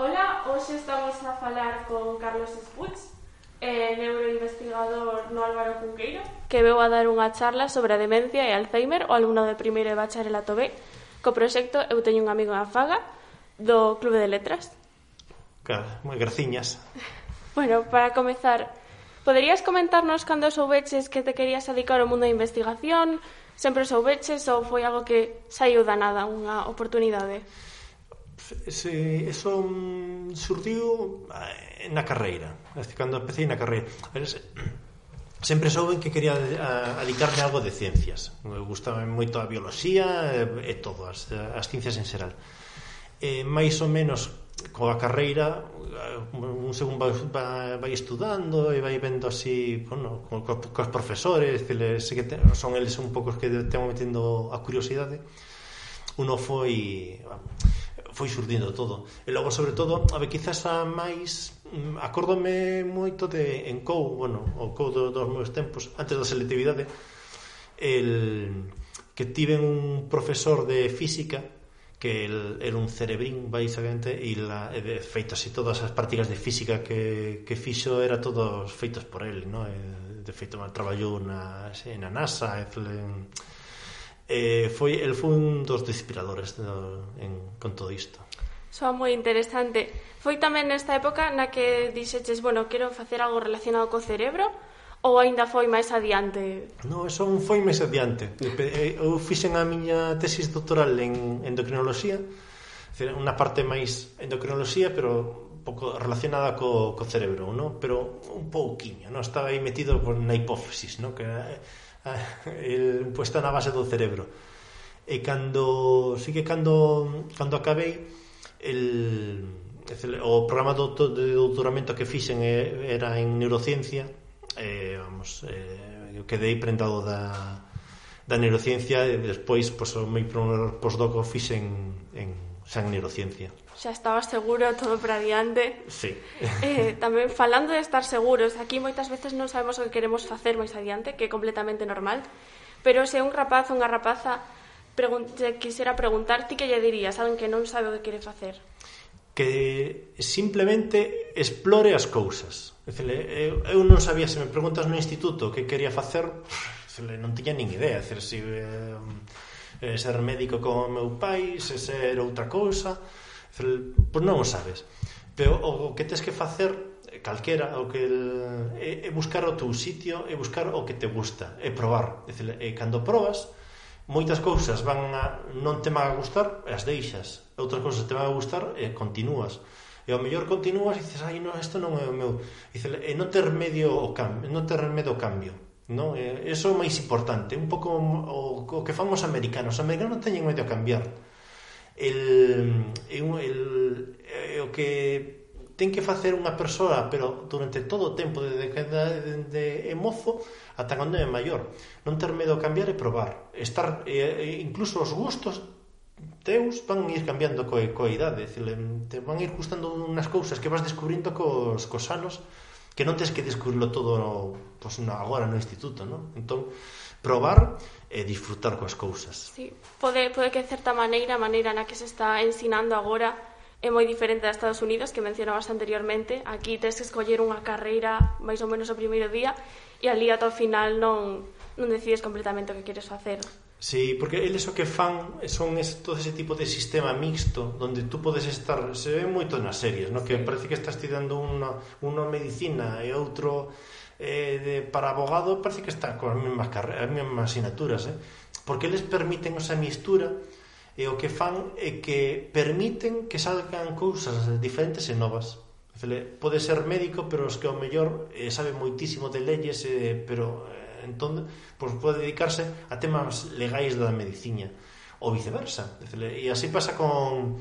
Ola, hoxe estamos a falar con Carlos Espuch, eh, neuroinvestigador no Álvaro Cunqueiro, que veu a dar unha charla sobre a demencia e Alzheimer ao alumno de primeiro e bacharelato B, co proxecto Eu teño un amigo na faga, do Clube de Letras. Claro, moi graciñas. bueno, para comezar, poderías comentarnos cando soubeches que te querías dedicar ao mundo da investigación, sempre soubeches ou foi algo que saiu da nada, unha oportunidade? se, eso mm, surdiu eh, na carreira cando empecé na carreira. Sempre souben que quería adicarme algo de ciencias. Me gustaba moito a bioloxía e, e todo, as, as ciencias en xeral. E, máis ou menos coa carreira eh, un segundo vai, vai estudando e vai vendo así bueno, co, co, cos profesores que les, que te, son eles un pouco que te metendo a curiosidade. Uno foi bueno, foi xurdindo todo e logo sobre todo, a ver, quizás a máis mm, acórdome moito de en Cou, bueno, o Cou do, dos meus tempos antes da selectividade el, que tiven un profesor de física que el, era un cerebrín basicamente e, la, e de feito así todas as prácticas de física que, que fixo era todos feitos por el no? e, de feito traballou na, na NASA e, en, eh, foi el foi un dos despiradores do, en, con todo isto. Soa moi interesante. Foi tamén nesta época na que dixeches, bueno, quero facer algo relacionado co cerebro, ou aínda foi máis adiante? No, eso foi máis adiante. Eh, eu fixen a miña tesis doctoral en endocrinoloxía, unha parte máis endocrinoloxía, pero pouco relacionada co, co cerebro, no? pero un pouquiño, no? estaba aí metido na hipófisis, no? que eh, el puesto na base do cerebro. E cando sí que cando cando acabei el, o programa do, de doutoramento que fixen eh, era en neurociencia eh, vamos, eh, eu quedei prendado da, da neurociencia e despois pois, o meu primeiro postdoc o fixen en, en xa en neurociencia. Xa estaba seguro todo para adiante. Sí. Eh, tamén falando de estar seguros, aquí moitas veces non sabemos o que queremos facer máis adiante, que é completamente normal, pero se un rapaz ou unha rapaza pregun quisera preguntar, ti que lle dirías a alguén que non sabe o que quere facer? Que simplemente explore as cousas. Dicele, eu, eu non sabía se me preguntas no instituto que quería facer, dicele, non tiña nin idea, dicele, se... eh, eh, ser médico como meu pai, se ser outra cousa, pois non o sabes. Pero o que tens que facer eh, calquera o que el, é, é buscar o teu sitio e buscar o que te gusta e probar. É dicir, e cando probas moitas cousas van a, non te van a gustar as deixas. Outras cousas te van a gustar e continúas. E ao mellor continúas e dices, ai non, isto non é o meu e, e non ter medio o cambio non ter medo o cambio Non? E eh, iso é o máis importante, un pouco o, o que fan os americanos. Os americanos teñen medio a cambiar. El, el, el, el, o que ten que facer unha persoa, pero durante todo o tempo, desde que de, de, de, é mozo ata cando é maior. Non ter medo a cambiar e probar. Estar, e, incluso os gustos teus van ir cambiando co, coa idade, decir, te van ir gustando unhas cousas que vas descubrindo cos, cos anos, que non tens que descubrirlo todo no, pues, no, agora no instituto, non? Entón, probar e disfrutar coas cousas. Sí, pode, pode que de certa maneira, a maneira na que se está ensinando agora é moi diferente da Estados Unidos, que mencionabas anteriormente. Aquí tens que escoller unha carreira máis ou menos o primeiro día e ali ata o final non, non decides completamente o que queres facer. Sí, porque eles o que fan son ese, todo ese tipo de sistema mixto donde tú podes estar, se ve moito nas series, no? que parece que estás tirando unha, unha medicina e outro eh, de, para abogado parece que está con as mesmas, as mesmas asignaturas, eh? porque eles permiten esa mistura e o que fan é que permiten que salgan cousas diferentes e novas. Pode ser médico, pero os que ao mellor eh, sabe moitísimo de leyes, eh, pero eh, entón pois, pode dedicarse a temas legais da medicina ou viceversa. E así pasa con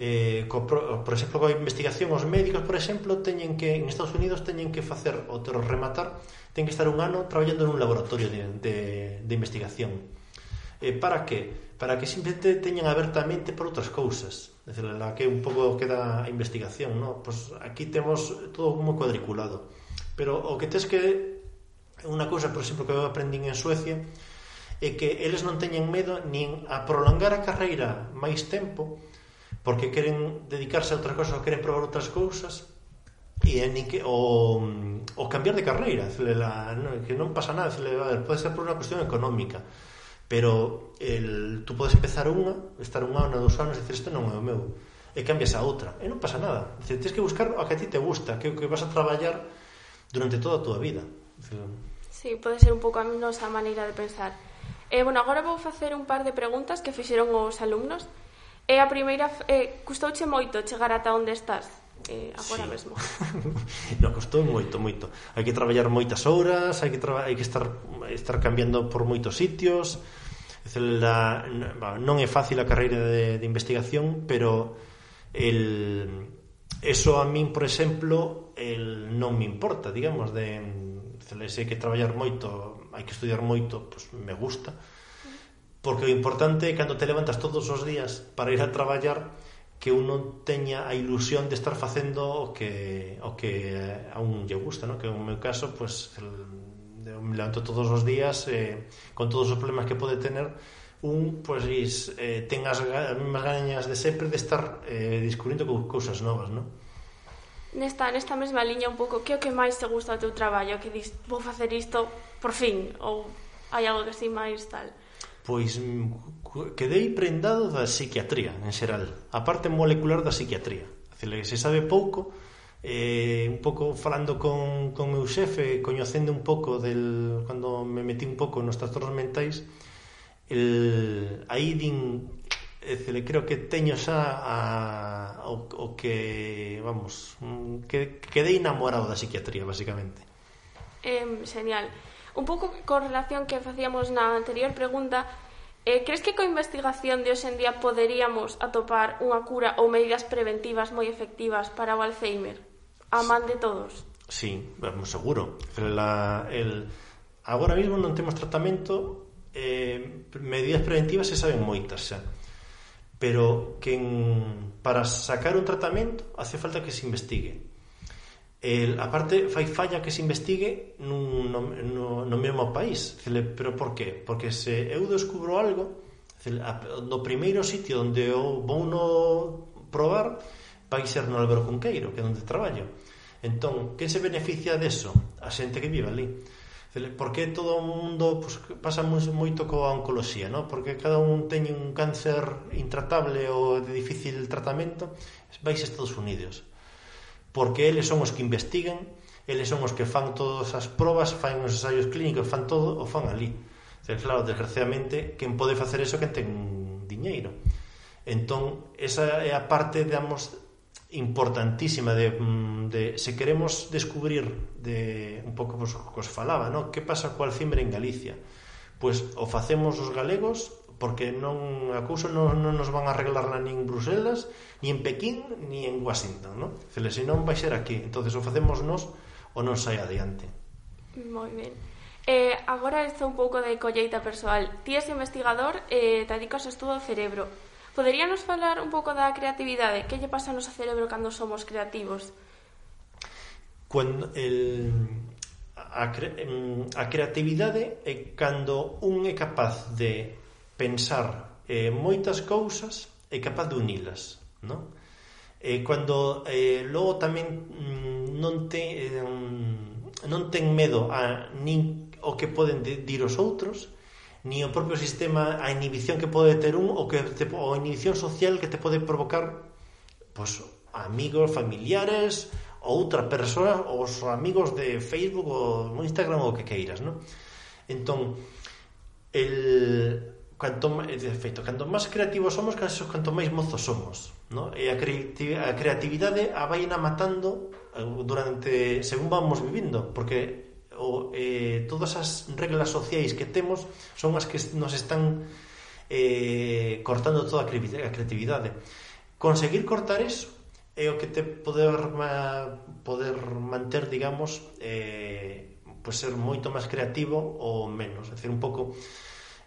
eh, co, por exemplo, coa investigación. Os médicos, por exemplo, teñen que en Estados Unidos teñen que facer o ter rematar ten que estar un ano traballando nun laboratorio de, de, de investigación. Eh, para que? para que simplemente teñan abertamente por outras cousas. Decir, la que un pouco queda a investigación no? pues aquí temos todo como cuadriculado. Pero o que tes que unha cousa, por exemplo, que eu aprendín en Suecia é que eles non teñen medo nin a prolongar a carreira máis tempo porque queren dedicarse a outra cosa ou queren probar outras cousas e é nin que, o, o cambiar de carreira la, que non pasa nada le, a ver, pode ser por unha cuestión económica pero el, tú podes empezar unha estar un ano, dos anos e dices, isto non é o meu e cambias a outra e non pasa nada. Dices, tens que buscar o que a ti te gusta que, que vas a traballar durante toda a tua vida Sí, pode ser un pouco a nosa maneira de pensar. Eh, bueno, agora vou facer un par de preguntas que fixeron os alumnos. E a primeira, eh, custouche moito chegar ata onde estás? eh, agora sí. mesmo. no, costou moito, moito. Hai que traballar moitas horas, hai que hai que estar estar cambiando por moitos sitios. La, non é fácil a carreira de, de investigación, pero el eso a min, por exemplo, el non me importa, digamos, de se hai que traballar moito, hai que estudiar moito, pois pues, me gusta. Porque o importante é cando te levantas todos os días para ir a traballar que un non teña a ilusión de estar facendo o que o que a un lle gusta, ¿no? Que en meu caso, pues el, me levanto todos os días eh, con todos os problemas que pode tener un pues is, eh, ten as, as mesmas gañas de sempre de estar eh, descubrindo cousas novas, ¿no? nesta, nesta mesma liña un pouco que é o que máis te gusta do teu traballo? Que dis, vou facer isto por fin ou hai algo que así máis tal? Pois quedei prendado da psiquiatría en xeral. A parte molecular da psiquiatría. Dicirle, se sabe pouco eh, un pouco falando con, con meu xefe coñecendo un pouco del, cando me metí un pouco nos trastornos mentais el, aí din é dicir, creo que teño xa a, o, o que, vamos, que quedei enamorado da psiquiatría, basicamente. Eh, genial. Un pouco con relación que facíamos na anterior pregunta, eh, crees que coa investigación de hoxe en día poderíamos atopar unha cura ou medidas preventivas moi efectivas para o Alzheimer? A man de todos. Sí, vamos, seguro. La, el, agora mesmo non temos tratamento, eh, medidas preventivas se saben moitas xa pero que en, para sacar un tratamento hace falta que se investigue. El, aparte, fai falla que se investigue nun, no, no, no mesmo país. Cele, pero por qué? Porque se eu descubro algo, cele, a, no primeiro sitio onde eu vou no probar, vai ser no Álvaro Cunqueiro, que é onde traballo. Entón, quen se beneficia deso? A xente que vive ali porque todo o mundo pues, pasa moito coa oncoloxía non? porque cada un teñe un cáncer intratable ou de difícil tratamento vais a Estados Unidos. Porque eles son os que investigan eles son os que fan todas as probas fan os ensaios clínicos, fan todo o fan ali Entonces, claro, desgraciadamente quen pode facer eso que ten diñeiro entón, esa é a parte digamos, importantísima de, mm, de se queremos descubrir de un pouco pois, cos falaba, no? Que pasa coa alfimbre en Galicia? Pois pues, o facemos os galegos porque non a cousa non, non nos van a arreglar na nin Bruselas, ni en Pequín, ni en Washington, non? Cele, se non vai ser aquí. Entonces o facemos nos ou non sai adiante. Moi ben. Eh, agora está un pouco de colleita persoal. Ti és investigador e eh, te dedicas ao estudo do cerebro. Poderíanos falar un pouco da creatividade? Que lle pasa ao noso cerebro cando somos creativos? Cuando el, a, cre, a creatividade é cando un é capaz de pensar eh, moitas cousas é capaz de unilas, non? Eh, cando eh, logo tamén mm, non te eh, mm, non ten medo a nin o que poden dir os outros, ni o propio sistema a inhibición que pode ter un ou que te, o a inhibición social que te pode provocar pois, amigos, familiares ou outra persoa ou os amigos de Facebook ou Instagram ou o que queiras non? entón el, canto, de feito, canto máis creativos somos canso, canto máis mozos somos non? e a, a creatividade a vai na matando eh, durante según vamos vivindo porque o, eh, todas as reglas sociais que temos son as que nos están eh, cortando toda a creatividade conseguir cortar eso é o que te poder poder manter digamos eh, pues ser moito máis creativo ou menos, é dicir, un pouco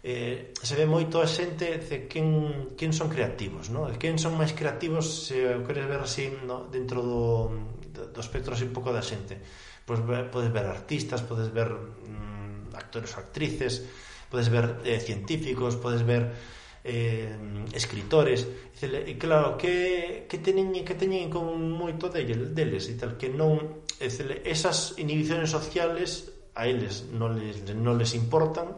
eh, se ve moito a xente de quen, quen son creativos no? de quen son máis creativos se o queres ver así no? dentro do, do espectro así un pouco da xente pues, podes ver artistas, podes ver mm, actores ou actrices, podes ver eh, científicos, podes ver eh, escritores. E claro, que, que teñen que teñen con moito deles, deles e tal, que non esas inhibiciones sociales a eles non les, non les importan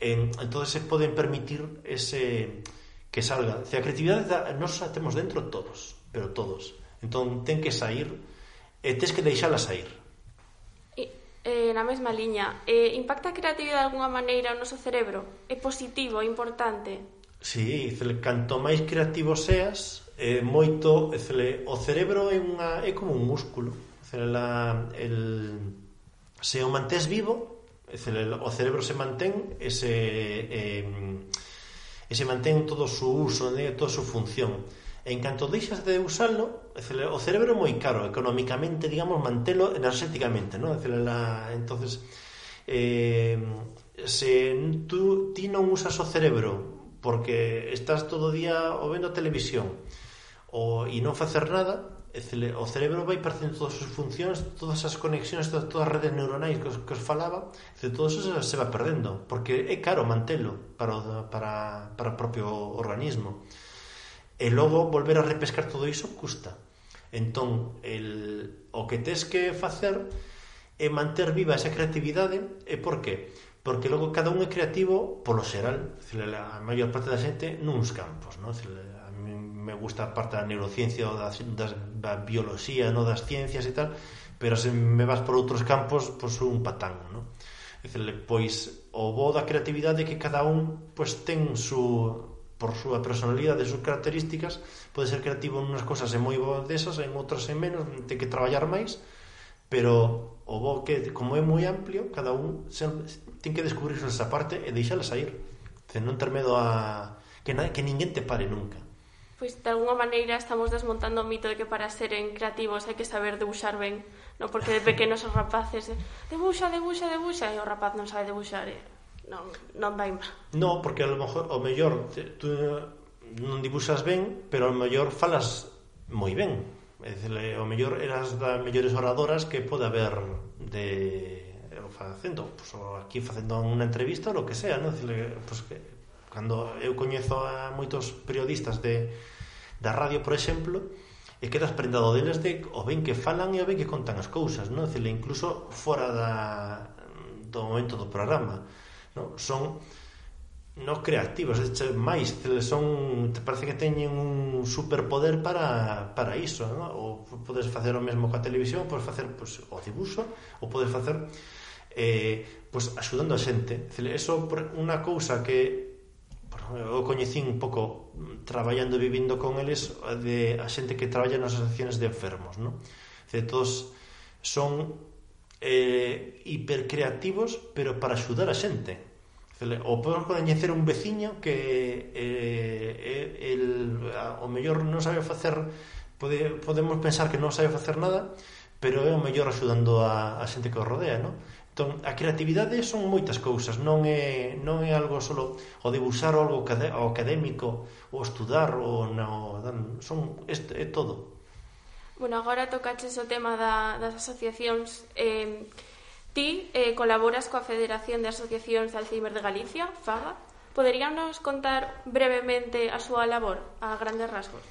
eh, entonces se poden permitir ese que salga. Dice, a creatividade da, nos a temos dentro todos, pero todos. Entón ten que sair e tes que deixala sair. Eh, na mesma liña, eh, impacta a creatividade de alguna maneira o noso cerebro? É positivo, é importante? Sí, canto máis creativo seas, eh, moito, eh, o cerebro é, unha, é como un músculo. La, el, se o mantés vivo, eh, o cerebro se mantén ese, eh, e se mantén todo o seu uso, né, toda a súa función. En canto deixas de usalo, o cerebro é moi caro económicamente, digamos, mantelo energéticamente ¿no? La, entonces, eh, se tú, ti non usas o cerebro porque estás todo o día o vendo televisión o, e non facer nada, o cerebro vai perdendo todas as funcións, todas as conexións, todas, todas as redes neuronais que os, que os falaba, todo eso se, va perdendo, porque é caro mantelo para, para, para o propio organismo e logo volver a repescar todo iso custa entón el, o que tes que facer é manter viva esa creatividade e por que? porque logo cada un é creativo polo xeral a maior parte da xente nuns campos non? a mí me gusta a parte da neurociencia ou das, das, da bioloxía non das ciencias e tal pero se me vas por outros campos pois pues, un patán non? Dicele, pois o bo da creatividade é que cada un pois ten su, por súa personalidade súas características pode ser creativo en unhas cosas e moi bo desas en outras en menos, ten que traballar máis pero o bo que como é moi amplio, cada un se, ten que descubrir esa parte e deixala sair Ten non ter medo a que, na, que ninguén te pare nunca Pois de alguna maneira estamos desmontando o mito de que para seren creativos hai que saber debuxar ben, no porque de pequenos os rapaces debuxa, debuxa, debuxa e o rapaz non sabe debuxar, eh? non, non vai mal. No, porque a lo mejor, o mellor, te, tú non dibuxas ben, pero ao mellor falas moi ben. É dicir, o mellor eras das mellores oradoras que pode haber de eh, facendo, pues, aquí facendo unha entrevista ou lo que sea, non? Dicir, pues, que, cando eu coñezo a moitos periodistas de, da radio, por exemplo, e quedas prendado deles de o ben que falan e o ben que contan as cousas, non? Dicir, incluso fora da, do momento do programa non? son no creativos, eche, máis son te parece que teñen un superpoder para, para iso, non? Ou podes facer o mesmo coa televisión, podes facer pois, o dibuxo, ou podes facer eh, pois axudando a xente. Eso unha cousa que eu coñecín un pouco traballando e vivindo con eles de a xente que traballa nas asociacións de enfermos, non? De todos son eh, hipercreativos, pero para axudar a xente O podo coñecer un veciño que eh, eh el, o mellor non sabe facer pode, podemos pensar que non sabe facer nada pero é o mellor axudando a, a xente que o rodea non? Entón, a creatividade son moitas cousas non é, non é algo solo o debuxar algo o académico ou estudar ou no, son, é, é todo Bueno, agora tocaches o tema da, das asociacións eh, Ti eh, colaboras coa Federación de Asociacións de Alzheimer de Galicia, FAGA. Poderíanos contar brevemente a súa labor, a grandes rasgos?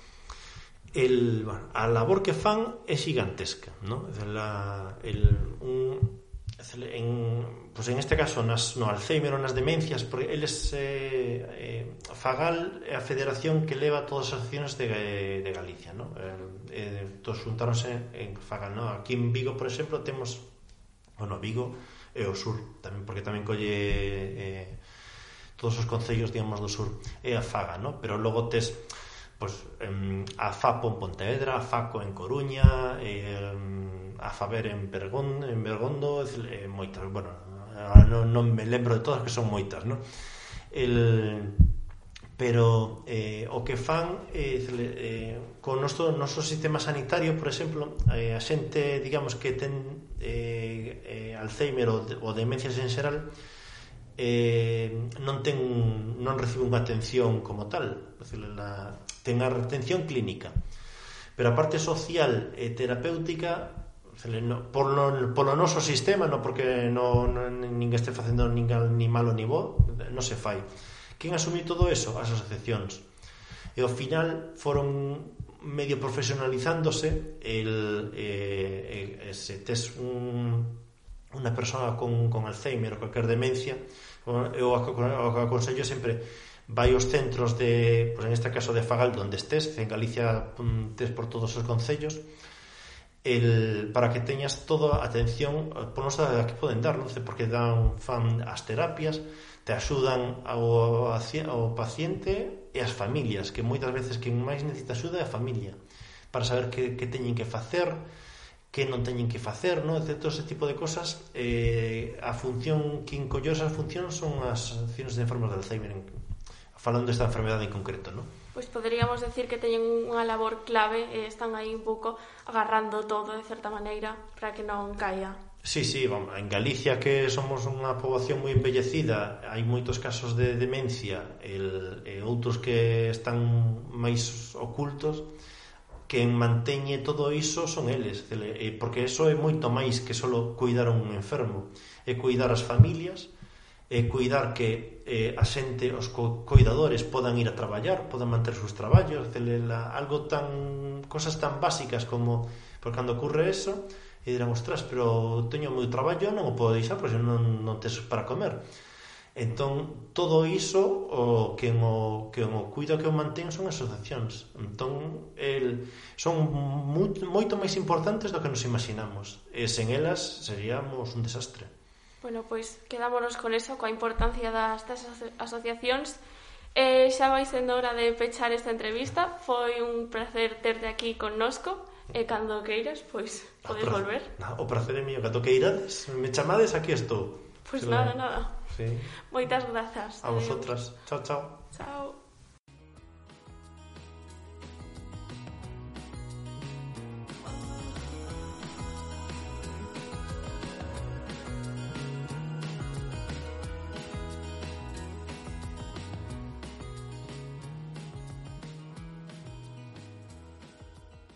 El, bueno, a labor que fan é gigantesca, ¿no? La, el, un, en, pues en este caso nas, no Alzheimer ou nas demencias porque eles eh, eh, Fagal é a federación que leva todas as asociacións de, eh, de Galicia ¿no? eh, eh, todos juntáronse en Fagal ¿no? aquí en Vigo por exemplo temos o no Vigo e o sur tamén porque tamén colle eh, todos os concellos digamos do sur e a Faga no? pero logo tes pues, em, a FAPO en Pontevedra a FACO en Coruña em, a FABER en, Bergón, en Bergondo e eh, moitas bueno, non, non me lembro de todas que son moitas no? el pero eh, o que fan eh, eh, con noso, noso sistema sanitario por exemplo, eh, a xente digamos que ten eh, eh, Alzheimer ou, ou demencias en xeral eh, non ten non recibe unha atención como tal. Decir, la, ten a atención clínica. Pero a parte social e terapéutica no, por lo, polo noso sistema non porque non, non, ninguén este facendo nin, ni malo ni bo non se fai. Quen asumiu todo eso? As asociacións. E ao final foron medio profesionalizándose el, eh, eh, se tes un, unha persoa con, con Alzheimer ou calquer demencia eu o que aconsello sempre vai aos centros de, pues en este caso de Fagal, onde estés, en Galicia mm, tes por todos os concellos, el, para que teñas toda a atención eh, ponosa que poden dar, non? porque dan fan as terapias, te axudan ao, ao paciente e as familias, que moitas veces que máis necesita axuda é a familia, para saber que, que teñen que facer, que non teñen que facer, non? Etc. todo ese tipo de cosas, eh, a función, que encolló esas funcións son as funcións de enfermos de Alzheimer en, falando desta enfermedade en concreto, non? Pois poderíamos decir que teñen unha labor clave e están aí un pouco agarrando todo de certa maneira para que non caia. Sí, sí, vamos, en Galicia que somos unha poboación moi embellecida hai moitos casos de demencia el, e outros que están máis ocultos, que manteñe todo iso son eles, porque eso é moito máis que só cuidar a un enfermo, é cuidar as familias, é cuidar que eh, a xente, os co coidadores podan ir a traballar, podan manter os seus traballos, celela, algo tan cosas tan básicas como por cando ocurre eso, e dirán, ostras, pero teño meu traballo, non o podo deixar, porque non, non tes para comer. Entón, todo iso, o que o, que o cuida que o mantén son asociacións. Entón, el, son moito, moito máis importantes do que nos imaginamos. E sen elas seríamos un desastre. Bueno, pois quedámonos con eso, coa importancia das, das asociacións. Eh, xa vai sendo hora de pechar esta entrevista. Foi un placer terte aquí connosco. E cando queiras, pois, podes pra... volver. Na, o placer é mío, cando queirades, me chamades, aquí estou. Pois nada, nada. Sí. Moitas grazas. A vosotras. Chao, chao. Chao.